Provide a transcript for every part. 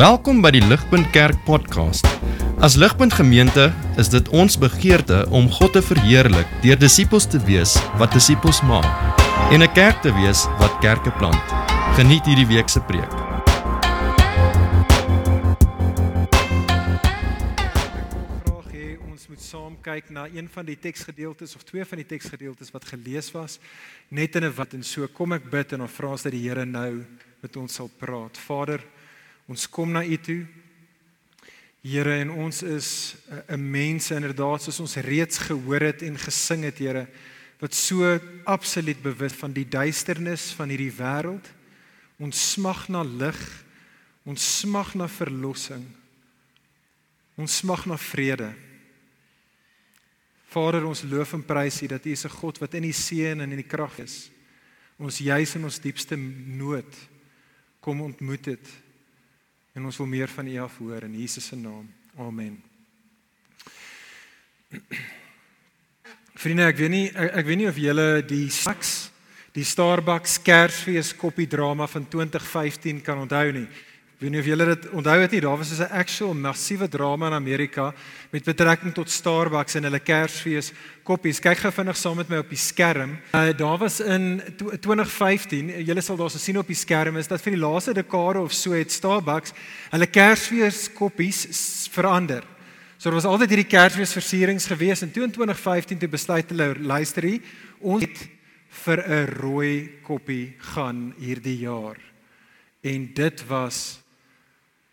Welkom by die Ligpunt Kerk podcast. As Ligpunt Gemeente is dit ons begeerte om God te verheerlik deur disippels te wees wat disippels maak en 'n kerk te wees wat kerke plant. Geniet hierdie week se preek. Vraag hê ons moet saam kyk na een van die teksgedeeltes of twee van die teksgedeeltes wat gelees was net in 'n wat en so kom ek bid en dan vra ons dat die Here nou met ons sal praat. Vader, ons kom na U toe. Here en ons is 'n mense inderdaad soos ons reeds gehoor het en gesing het Here wat so absoluut bewus van die duisternis van hierdie wêreld. Ons smag na lig. Ons smag na verlossing. Ons smag na vrede. Vader, ons loof en prys U dat U is 'n God wat in die seën en in die krag is. Ons juis in ons diepste nood kom ontmoet het. En ons wil meer van U af hoor in Jesus se naam. Amen. Vriende, ek weet nie ek, ek weet nie of julle die Starbucks die Starbucks Kersfees koppie drama van 2015 kan onthou nie. Weet nie of julle dit onthou het nie. Daar was so 'n actual massiewe drama in Amerika met betrekking tot Starbucks en hulle Kersfees koppies. Kyk gou vinnig saam met my op die skerm. Uh, daar was in 2015, julle sal daar sien op die skerm is dat vir die laaste dekade of so het Starbucks hulle Kersfees koppies verander. So daar was altyd hierdie Kersfeesversierings gewees en toe in 2015 toe besluit hulle luister hier, ons het vir 'n rooi koppie gaan hierdie jaar. En dit was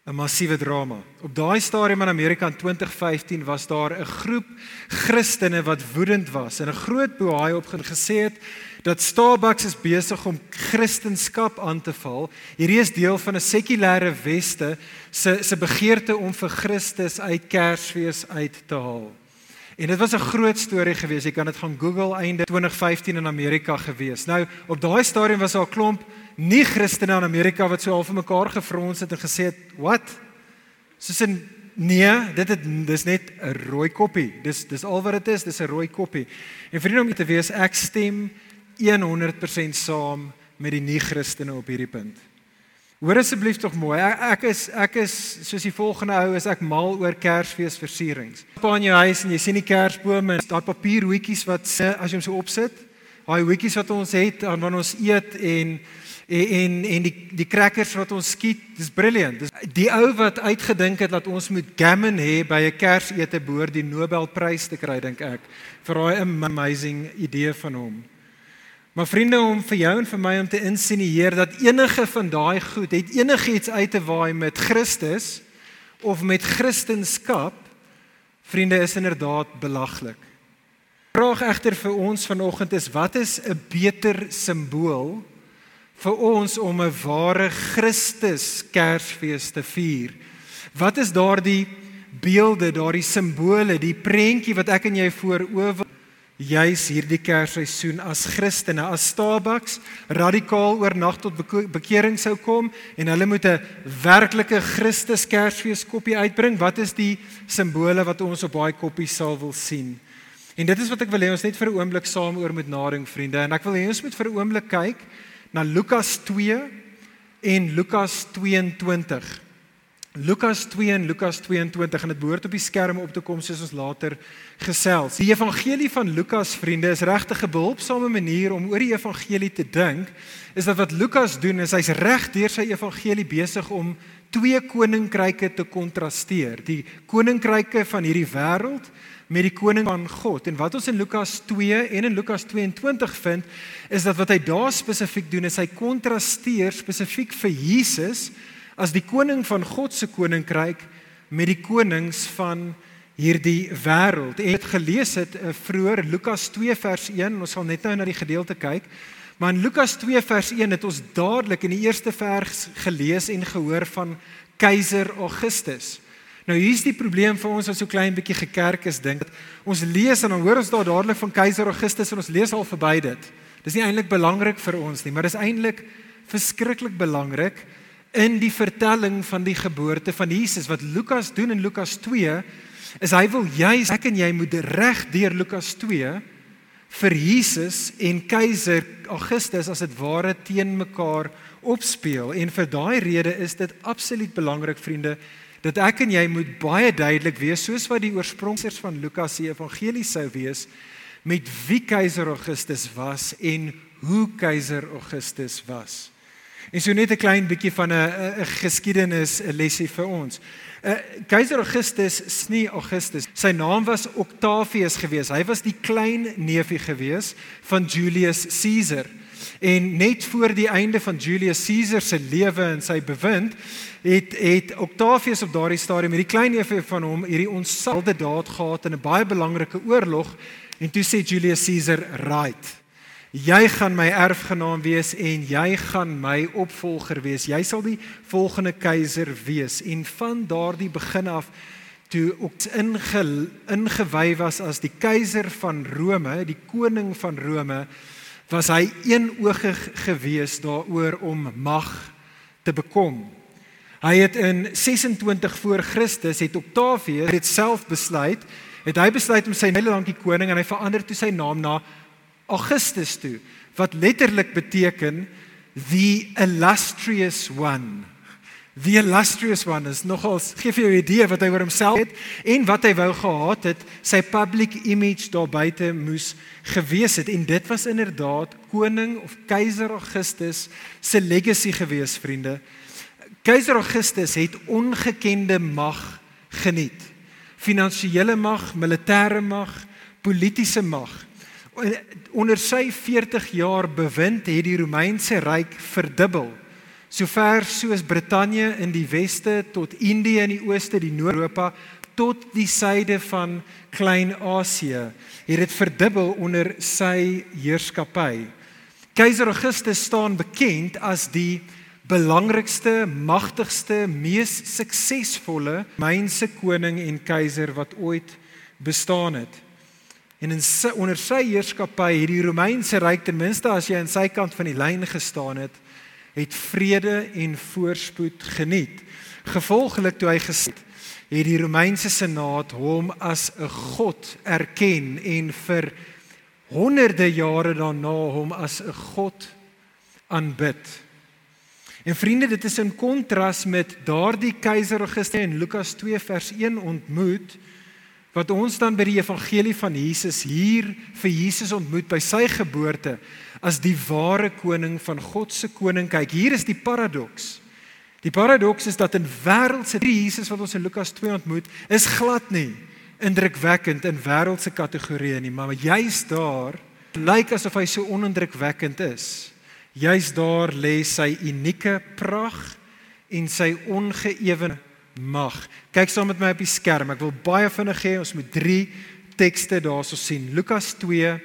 'n massiewe drama. Op daai stadium in Amerika in 2015 was daar 'n groep Christene wat woedend was en 'n groot boei op gesê het dat Starbucks is besig om Christendom aan te val. Hierdie is deel van 'n sekulêre weste se se begeerte om vir Christus uit Kersfees uit te haal. En dit was 'n groot storie geweest. Jy kan dit gaan Google einde 2015 in Amerika gewees. Nou, op daai stadium was daar 'n klomp nie Christene in Amerika wat so half mekaar gefrons het en gesê het, "Wat? Soos 'n nee, dit het dis net 'n rooi koppie. Dis dis al wat dit is, dis 'n rooi koppie." En vriende om te wees, ek stem 100% saam met die nie-Christene op hierdie punt. Hoor asseblief tog mooi. Ek, ek is ek is soos die volgende ou is ek mal oor Kersfeesversierings. Op aan jou huis en jy sien die kersbome en daai papierhoetjies wat as jy hom so opsit, daai hoetjies wat ons het aan wanneer ons eet en en en, en die die crackers wat ons skiet, dis brilliant. Dis die ou wat uitgedink het dat ons moet gammon hê by 'n Kersete behoort die Nobelprys te kry dink ek vir daai amazing idee van hom. Maar vriende om vir jou en vir my om te insinieer dat enige van daai goed het enigiets uit te waai met Christus of met Christendom, vriende is inderdaad belaglik. Vraag egter vir ons vanoggend is wat is 'n beter simbool vir ons om 'n ware Christus Kersfees te vier? Wat is daardie beelde, daardie simbole, die prentjie wat ek en jy voor oë juis hierdie Kersseisoen as Christene, as Starbucks radikaal oor nag tot bekering sou kom en hulle moet 'n werklike Christus Kersfees koppie uitbring. Wat is die simbole wat ons op daai koppie sal wil sien? En dit is wat ek wil hê ons net vir 'n oomblik saam oor moet nadink vriende en ek wil hê ons moet vir 'n oomblik kyk na Lukas 2 en Lukas 22. Lukas 2 en Lukas 22 en dit behoort op die skerm op te kom soos ons later gesels. Die evangelie van Lukas vriende is regtig 'n behulpsame manier om oor die evangelie te dink. Is dat wat Lukas doen is hy's reg deur sy evangelie besig om twee koninkryke te kontrasteer. Die koninkryke van hierdie wêreld met die koning van God. En wat ons in Lukas 2 en in Lukas 22 vind, is dat wat hy daar spesifiek doen is hy kontrasteer spesifiek vir Jesus as die koning van God se koninkryk met die konings van hierdie wêreld. En het gelees het uh, vroeër Lukas 2 vers 1, ons sal net nou na die gedeelte kyk. Maar in Lukas 2 vers 1 het ons dadelik in die eerste vers gelees en gehoor van keiser Augustus. Nou hier's die probleem vir ons wat so klein bietjie gekerk is dink. Ons lees en dan hoor ons daar dadelik van keiser Augustus en ons lees al verby dit. Dis nie eintlik belangrik vir ons nie, maar dis eintlik verskriklik belangrik in die vertelling van die geboorte van Jesus wat Lukas doen in Lukas 2 is hy wil juis ek en jy moet reg deur Lukas 2 vir Jesus en keiser Augustus as dit ware teen mekaar opspeel en vir daai rede is dit absoluut belangrik vriende dat ek en jy moet baie duidelik wees soos wat die oorspronkers van Lukas se evangelie sou wees met wie keiser Augustus was en hoe keiser Augustus was. En so net 'n klein bietjie van 'n geskiedenis 'n lesie vir ons. Uh, keiser Augustus snie Augustus. Sy naam was Octavius geweest. Hy was die klein neefie geweest van Julius Caesar. En net voor die einde van Julius Caesar se lewe en sy bewind het het Octavius op daardie stadium met die klein neefie van hom hierdie onsalde daad gehad in 'n baie belangrike oorlog en toe sê Julius Caesar right Jy gaan my erfgenaam wees en jy gaan my opvolger wees. Jy sal die volgende keiser wees. En van daardie begin af toe ook inge, ingewy was as die keiser van Rome, die koning van Rome, was hy eenoogig gewees daaroor om mag te bekom. Hy het in 26 voor Christus het Octavius dit self besluit, het hy besluit om sy hele lankie koning en hy verander toe sy naam na Augustus toe wat letterlik beteken the illustrious one. The illustrious one is nogal gee vir jou 'n idee wat hy oor homself het en wat hy wou gehad het, sy public image daar buite moes gewees het en dit was inderdaad koning of keiser Augustus se legacy gewees, vriende. Keiser Augustus het ongekende mag geniet. Finansiële mag, militêre mag, politieke mag onder sy 40 jaar bewind het die Romeinse ryk verdubbel. Sover soos Brittanje in die weste tot Indië in die ooste, die Noord-Europa tot die suide van Klein-Asië, het dit verdubbel onder sy heerskappy. Keiser Augustus staan bekend as die belangrikste, magtigste, mees suksesvolle Romeinse koning en keiser wat ooit bestaan het. En in sy, onder sy heerskappy het die Romeinse ryk ten minste as jy aan sy kant van die lyn gestaan het, het vrede en voorspoed geniet. Gevolglik toe hy gesit, het die Romeinse senaat hom as 'n god erken en vir honderde jare daarna hom as 'n god aanbid. En vriende, dit is in kontras met daardie keiser Augustus in Lukas 2 vers 1 ontmoet wat ons dan by die evangelie van Jesus hier vir Jesus ontmoet by sy geboorte as die ware koning van God se koninkryk. Hier is die paradoks. Die paradoks is dat in wêreldse Jesus wat ons in Lukas 2 ontmoet, is glad nie indrukwekkend in wêreldse kategorieë nie, maar juis daar lyk asof hy so onindrukwekkend is. Juis daar lê sy unieke pragt en sy ongeëwene mag. Kyk saam met my op die skerm. Ek wil baie vinnig hê ons moet 3 tekste daarso sien. Lukas 2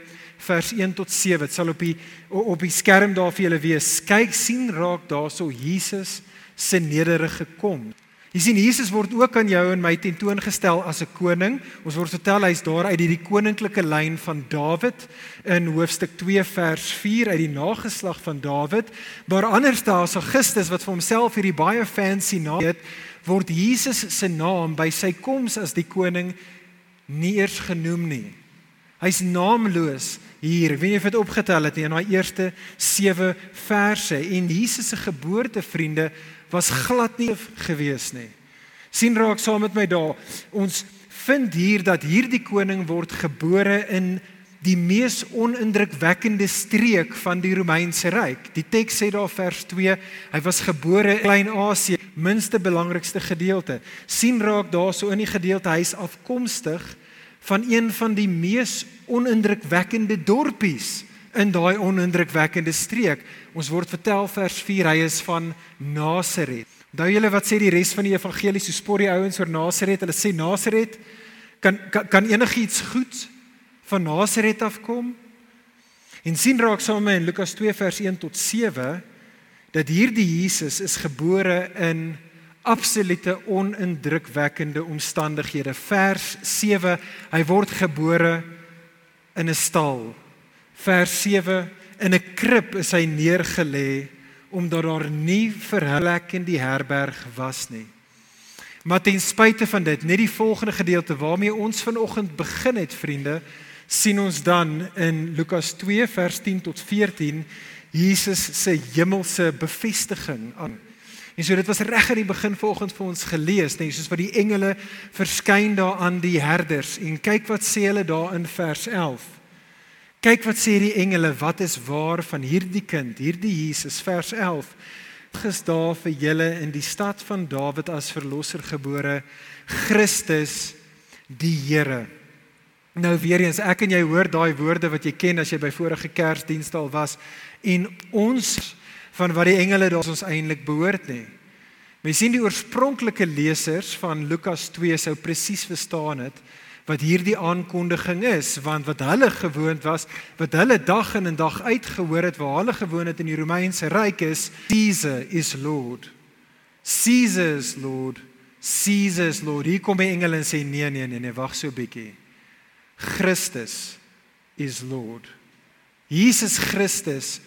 vers 1 tot 7. Dit sal op die op die skerm daar vir julle wees. Kyk sien raak daarso Jesus se nederige kom. Jy sien Jesus word ook aan jou en my tentoongestel as 'n koning. Ons word vertel hy's daar uit hierdie koninklike lyn van Dawid in hoofstuk 2 vers 4 uit die nageslag van Dawid. Maar anders daar's Augustus wat vir homself hierdie baie fancy naam het, word Jesus se naam by sy koms as die koning nie eers genoem nie. Hy's naamloos hier. Ek weet nie of dit opgetel het nie in daai eerste 7 verse en Jesus se geboorte vriende was glad nie gewees nie. sien raak saam met my daar. Ons vind hier dat hierdie koning word gebore in die mees onindrukwekkende streek van die Romeinse ryk. Die teks sê daar vers 2, hy was gebore in Klein-Asië, minste belangrikste gedeelte. sien raak daarso in die gedeelte hy's afkomstig van een van die mees onindrukwekkende dorpies in daai onindrukwekkende streek. Ons word vertel vers 4 hy is van Nasaret. Onthou julle wat sê die res van die evangelie so spot die ouens oor Nasaret? Hulle sê Nasaret kan kan, kan enigiets goed van Nasaret afkom. En sien raak saam in Lukas 2 vers 1 tot 7 dat hierdie Jesus is gebore in absolute onindrukwekkende omstandighede. Vers 7, hy word gebore in 'n stal vers 7 in 'n krib is hy neergelê omdat daar nie vir hulle in die herberg was nie. Maar ten spyte van dit, net die volgende gedeelte waarmee ons vanoggend begin het, vriende, sien ons dan in Lukas 2 vers 10 tot 14 Jesus se hemelse bevestiging aan. En so dit was reg aan die begin vanoggend vir ons gelees, net soos wat die engele verskyn daar aan die herders en kyk wat sê hulle daar in vers 11. Kyk wat sê die engele, wat is waar van hierdie kind, hierdie Jesus vers 11. Gis daar vir julle in die stad van Dawid as verlosser gebore, Christus die Here. Nou weer eens, ek en jy hoor daai woorde wat jy ken as jy by vorige Kersdienste al was. En ons van wat die engele daar ons eintlik behoort nie. Mens sien die oorspronklike lesers van Lukas 2 sou presies verstaan het wat hierdie aankondiging is. Want wat hulle gewoond was wat hulle dag in en dag uit gehoor het waar hulle gewoon het in die Romeinse ryk is Caesar is Lord. Caesar is Lord. Caesar is Lord. Hier kom die engele en sê nee nee nee nee wag so 'n bietjie Christus is Lord Jesus Christus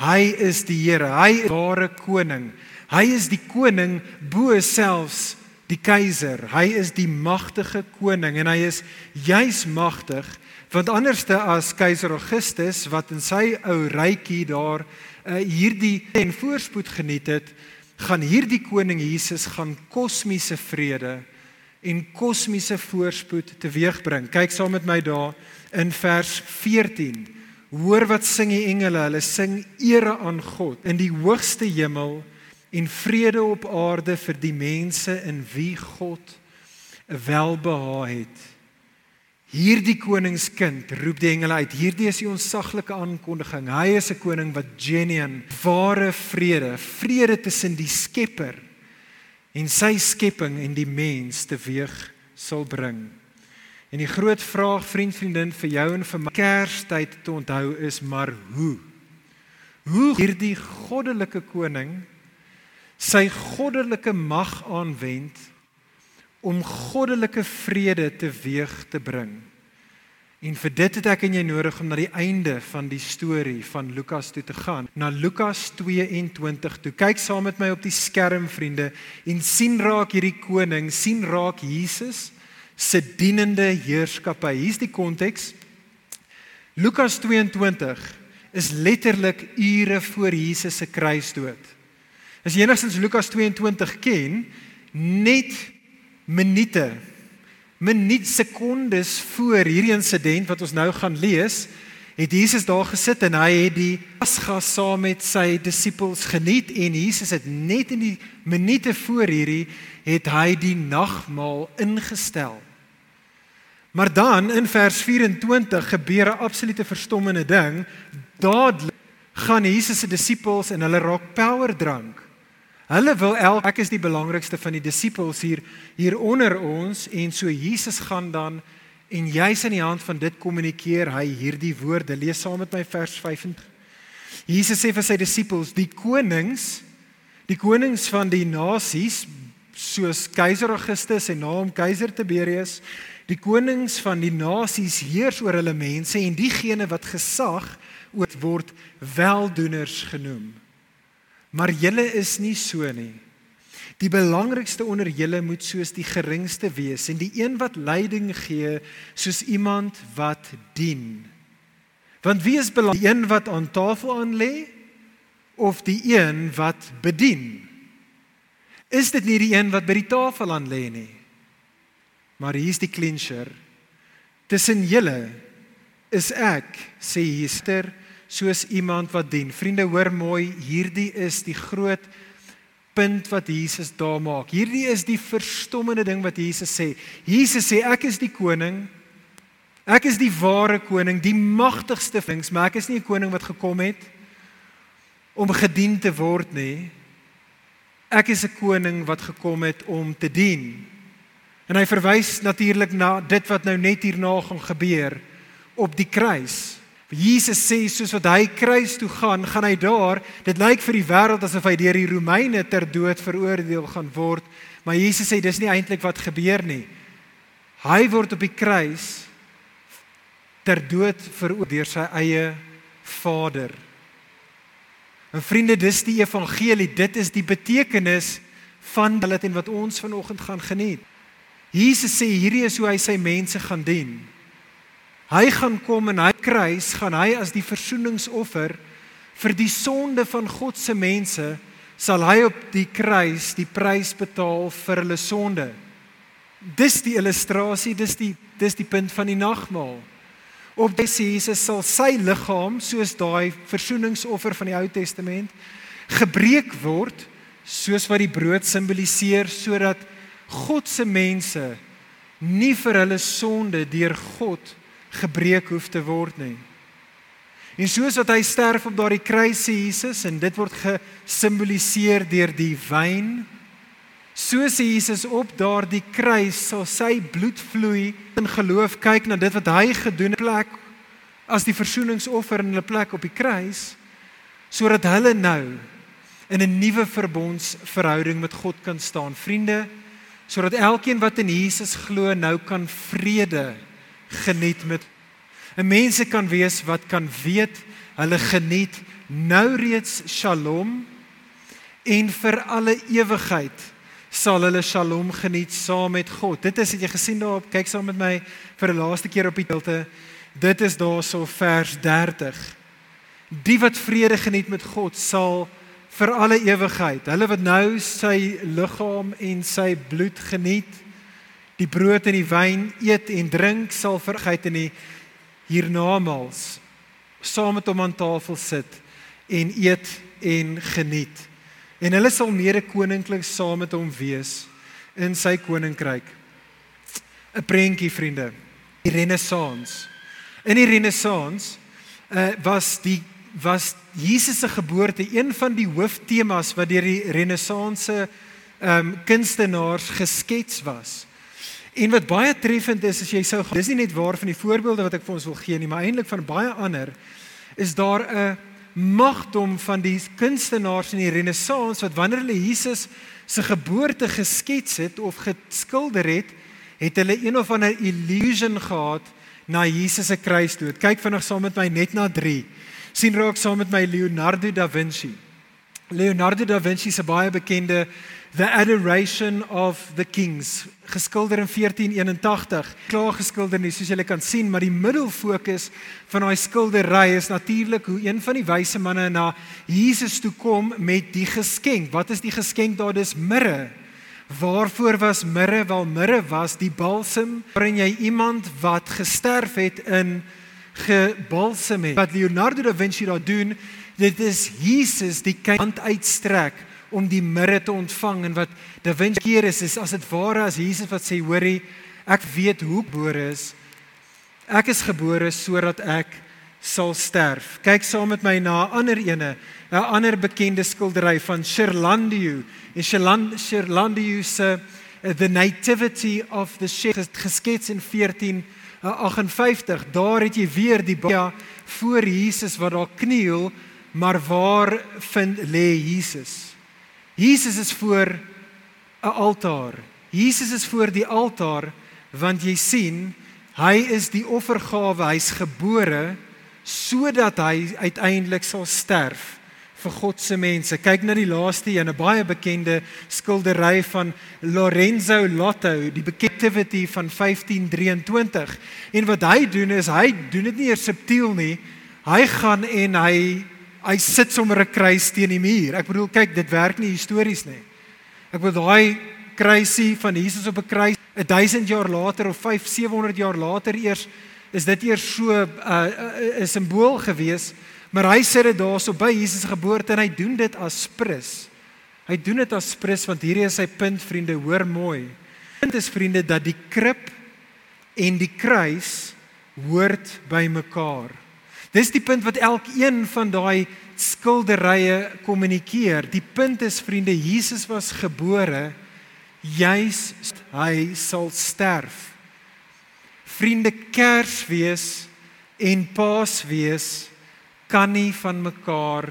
hy is die Here hy is ware koning hy is die koning bo selfs die keiser. Hy is die magtige koning en hy is juis magtig want anderste as keiser Augustus wat in sy ou rykie daar uh, hierdie en voorspoed geniet het, gaan hierdie koning Jesus gaan kosmiese vrede en kosmiese voorspoed teweegbring. Kyk saam met my daar in vers 14. Hoor wat sing die engele? Hulle sing ere aan God in die hoogste hemel en vrede op aarde vir die mense in wie God 'n welbehae het. Hierdie koningskind roep die engele uit. Hierdie is die onsaglike aankondiging. Hy is 'n koning wat genuine, ware vrede, vrede tussen die Skepper en sy skepping en die mens teweeg sal bring. En die groot vraag vriend vriendin vir jou en vir my Kerstyd te onthou is maar hoe? Hoe hierdie goddelike koning sy goddelike mag aanwend om goddelike vrede teweeg te bring. En vir dit het ek en jy nodig om na die einde van die storie van Lukas toe te gaan, na Lukas 22 toe. Kyk saam met my op die skerm vriende en sien raak hierdie koning, sien raak Jesus se dienende heerskappy. Hier's die konteks. Lukas 22 is letterlik ure voor Jesus se kruisdood. As jy enigstens Lukas 22 ken, net minute, minuut sekondes voor hierdie insident wat ons nou gaan lees, het Jesus daar gesit en hy het die Pasga saam met sy disippels geniet en Jesus het net in die minute voor hierdie het hy die nagmaal ingestel. Maar dan in vers 24 gebeur 'n absolute verstommende ding. Dadelik gaan Jesus se disippels en hulle raak power drank. Hulle wil elk ek is die belangrikste van die disippels hier hier onder ons en so Jesus gaan dan en jy's in die hand van dit kommunikeer hy hierdie woorde. Lees saam met my vers 25 Jesus sê vir sy disippels die konings die konings van die nasies soos keiser Augustus en na hom keiser Tiberius die konings van die nasies heers oor hulle mense en diegene wat gesag word weldoeners genoem Maar julle is nie so nie. Die belangrikste onder julle moet soos die geringste wees en die een wat leiding gee soos iemand wat dien. Want wie is belangrik, die een wat aan tafel aan lê of die een wat bedien? Is dit nie die een wat by die tafel aan lê nie? Maar hier's die clincher. Tussen julle is ek, sê Hester, soos iemand wat dien. Vriende, hoor mooi, hierdie is die groot punt wat Jesus daar maak. Hierdie is die verstommende ding wat Jesus sê. Jesus sê ek is die koning. Ek is die ware koning, die magtigste vings, maar ek is nie 'n koning wat gekom het om gedien te word nie. Ek is 'n koning wat gekom het om te dien. En hy verwys natuurlik na dit wat nou net hierna gaan gebeur op die kruis. Jesus sê soos wat hy kruis toe gaan, gaan hy daar. Dit lyk vir die wêreld asof hy deur die Romeine ter dood veroordeel gaan word, maar Jesus sê dis nie eintlik wat gebeur nie. Hy word op die kruis ter dood veroordeel deur sy eie Vader. En vriende, dis die evangelie, dit is die betekenis van dit en wat ons vanoggend gaan geniet. Jesus sê hierdie is hoe hy sy mense gaan dien. Hy gaan kom en hy kruis gaan hy as die versoeningsoffer vir die sonde van God se mense sal hy op die kruis die prys betaal vir hulle sonde. Dis die illustrasie, dis die dis die punt van die nagmaal. Op dis Jesus sal sy liggaam soos daai versoeningsoffer van die Ou Testament gebreek word soos wat die brood simboliseer sodat God se mense nie vir hulle sonde deur God gebreek hoef te word nie. En soos wat hy sterf op daardie kruis se Jesus en dit word gesimboliseer deur die wyn, soos Jesus op daardie kruis sal sy bloed vloei in geloof kyk na dit wat hy gedoen het plek as die versoeningsoffer in hulle plek op die kruis sodat hulle nou in 'n nuwe verbondsverhouding met God kan staan. Vriende, sodat elkeen wat in Jesus glo nou kan vrede geniet met 'n mense kan wees wat kan weet hulle geniet nou reeds Shalom en vir alle ewigheid sal hulle Shalom geniet saam met God. Dit is het jy gesien daarop, kyk saam met my vir 'n laaste keer op die gedeelte. Dit is daarso vers 30. Die wat vrede geniet met God sal vir alle ewigheid, hulle wat nou sy liggaam en sy bloed geniet, die brood en die wyn eet en drink sal vergeet in die hiernamaals saam met hom aan tafel sit en eet en geniet. En hulle sal mede koninklik saam met hom wees in sy koninkryk. 'n Prentjie vriende, die Renessans. In die Renessans uh, was die was Jesus se geboorte een van die hooftemas wat deur die Renessanse ehm um, kunstenaars geskets was. En wat baie treffend is as jy sou dis nie net waar van die voorbeelde wat ek vir ons wil gee nie, maar eintlik van baie ander is daar 'n magdom van die kunstenaars in die Renessans wat wanneer hulle Jesus se geboorte geskets het of geskilder het, het hulle een of ander illusion gehad na Jesus se kruisdood. Kyk vinnig saam met my net na 3. sien raak saam met my Leonardo da Vinci. Leonardo da Vinci se baie bekende The Adoration of the Kings, geskilder in 1481. Klaar geskilder nie soos julle kan sien, maar die middelfokus van daai skildery is natuurlik hoe een van die wyse manne na Jesus toe kom met die geskenk. Wat is die geskenk daar? Dis mirre. Waarvoor was mirre? Wel mirre was die balsem waarin jy iemand wat gesterf het in gebalsem het. Wat Leonardo da Vinci daar doen, dit is Jesus die hand uitstrek om die mirre te ontvang en wat Da Vinci keer is is as dit ware as Jesus wat sê hoorie ek weet hoe gebore is. Ek is gebore sodat ek sal sterf. Kyk saam met my na 'n ander ene 'n ander bekende skildery van Cherlandieu en Cherlandieu se uh, The Nativity of the Sheikh geskets in 1458 daar het jy weer die baie voor Jesus wat daar kniel maar waar vind lê Jesus Jesus is voor 'n altaar. Jesus is voor die altaar want jy sien, hy is die offergawe, hy's gebore sodat hy uiteindelik sal sterf vir God se mense. Kyk na die laaste een, 'n baie bekende skildery van Lorenzo Lotto, die Bekendtivity van 1523. En wat hy doen is hy doen dit nie eers subtiel nie. Hy gaan en hy hy sit sommer 'n kruis teen die muur. Ek bedoel, kyk, dit werk nie histories nie. Ek bedoel daai kruisie van Jesus op 'n kruis 1000 jaar later of 5 700 jaar later eers is dit eers so 'n uh, 'n simbool gewees, maar hy sit dit daarso by Jesus se geboorte en hy doen dit as prys. Hy doen dit as prys want hierdie is sy punt vriende, hoor mooi. Punt is vriende dat die krib en die kruis hoort by mekaar. Dis die punt wat elkeen van daai skilderye kommunikeer. Die punt is vriende, Jesus was gebore juis hy sal sterf. Vriende, Kersfees en Paasfees kan nie van mekaar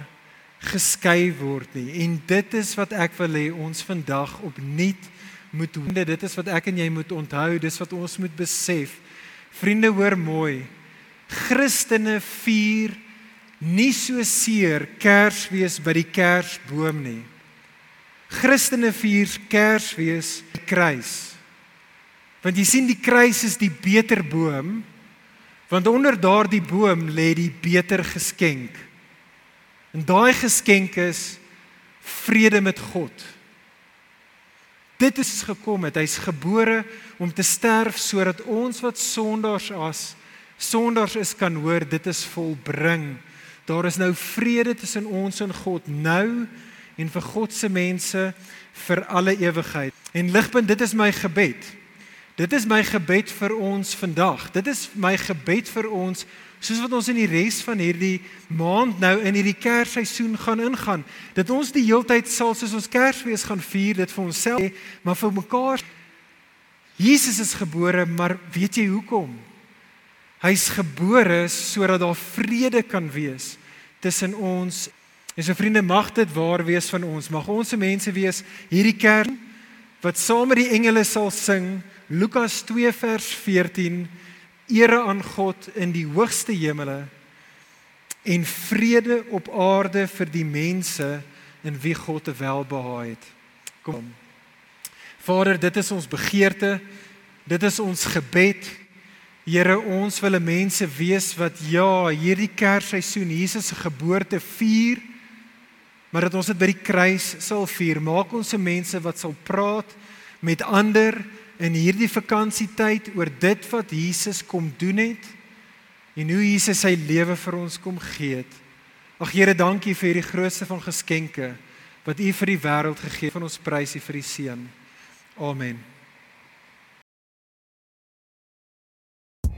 geskei word nie. En dit is wat ek wil hê ons vandag opnuut moet doen. Dit is wat ek en jy moet onthou, dis wat ons moet besef. Vriende, hoor mooi. Christene vier nie so seer Kersfees by die Kersboom nie. Christene vier Kersfees by die kruis. Want jy sien die kruis is die beter boom Want onder daardie boom lê die beter geskenk. En daai geskenk is vrede met God. Dit is gekom het. Hy's gebore om te sterf sodat ons wat sondaars as sondaars is kan hoor dit is volbring. Daar is nou vrede tussen ons en God nou en vir God se mense vir alle ewigheid. En ligpunt, dit is my gebed. Dit is my gebed vir ons vandag. Dit is my gebed vir ons soos wat ons in die res van hierdie maand nou in hierdie Kersseisoen gaan ingaan. Dat ons die heeltyd sal soos ons Kersfees gaan vier, dit vir onsself, maar vir mekaar. Jesus is gebore, maar weet jy hoekom? Hy's gebore sodat daar vrede kan wees tussen ons. En so vriende, mag dit waar wees van ons. Mag ons se mense wees hierdie kerk wat saam met die engele sal sing Lukas 2 vers 14 ere aan God in die hoogste hemele en vrede op aarde vir die mense in wie God te welbehaag het. Kom. Vader, dit is ons begeerte. Dit is ons gebed. Here, ons wil mense wees wat ja, hierdie Kersseisoen Jesus se geboorte vier, maar dat ons dit by die kruis sal vier. Maak ons se mense wat sal praat met ander in hierdie vakansietyd oor dit wat Jesus kom doen het en hoe Jesus sy lewe vir ons kom gee het. Ag Here, dankie vir hierdie grootste van geskenke wat U vir die wêreld gegee het. Van ons prys U vir die seën. Amen.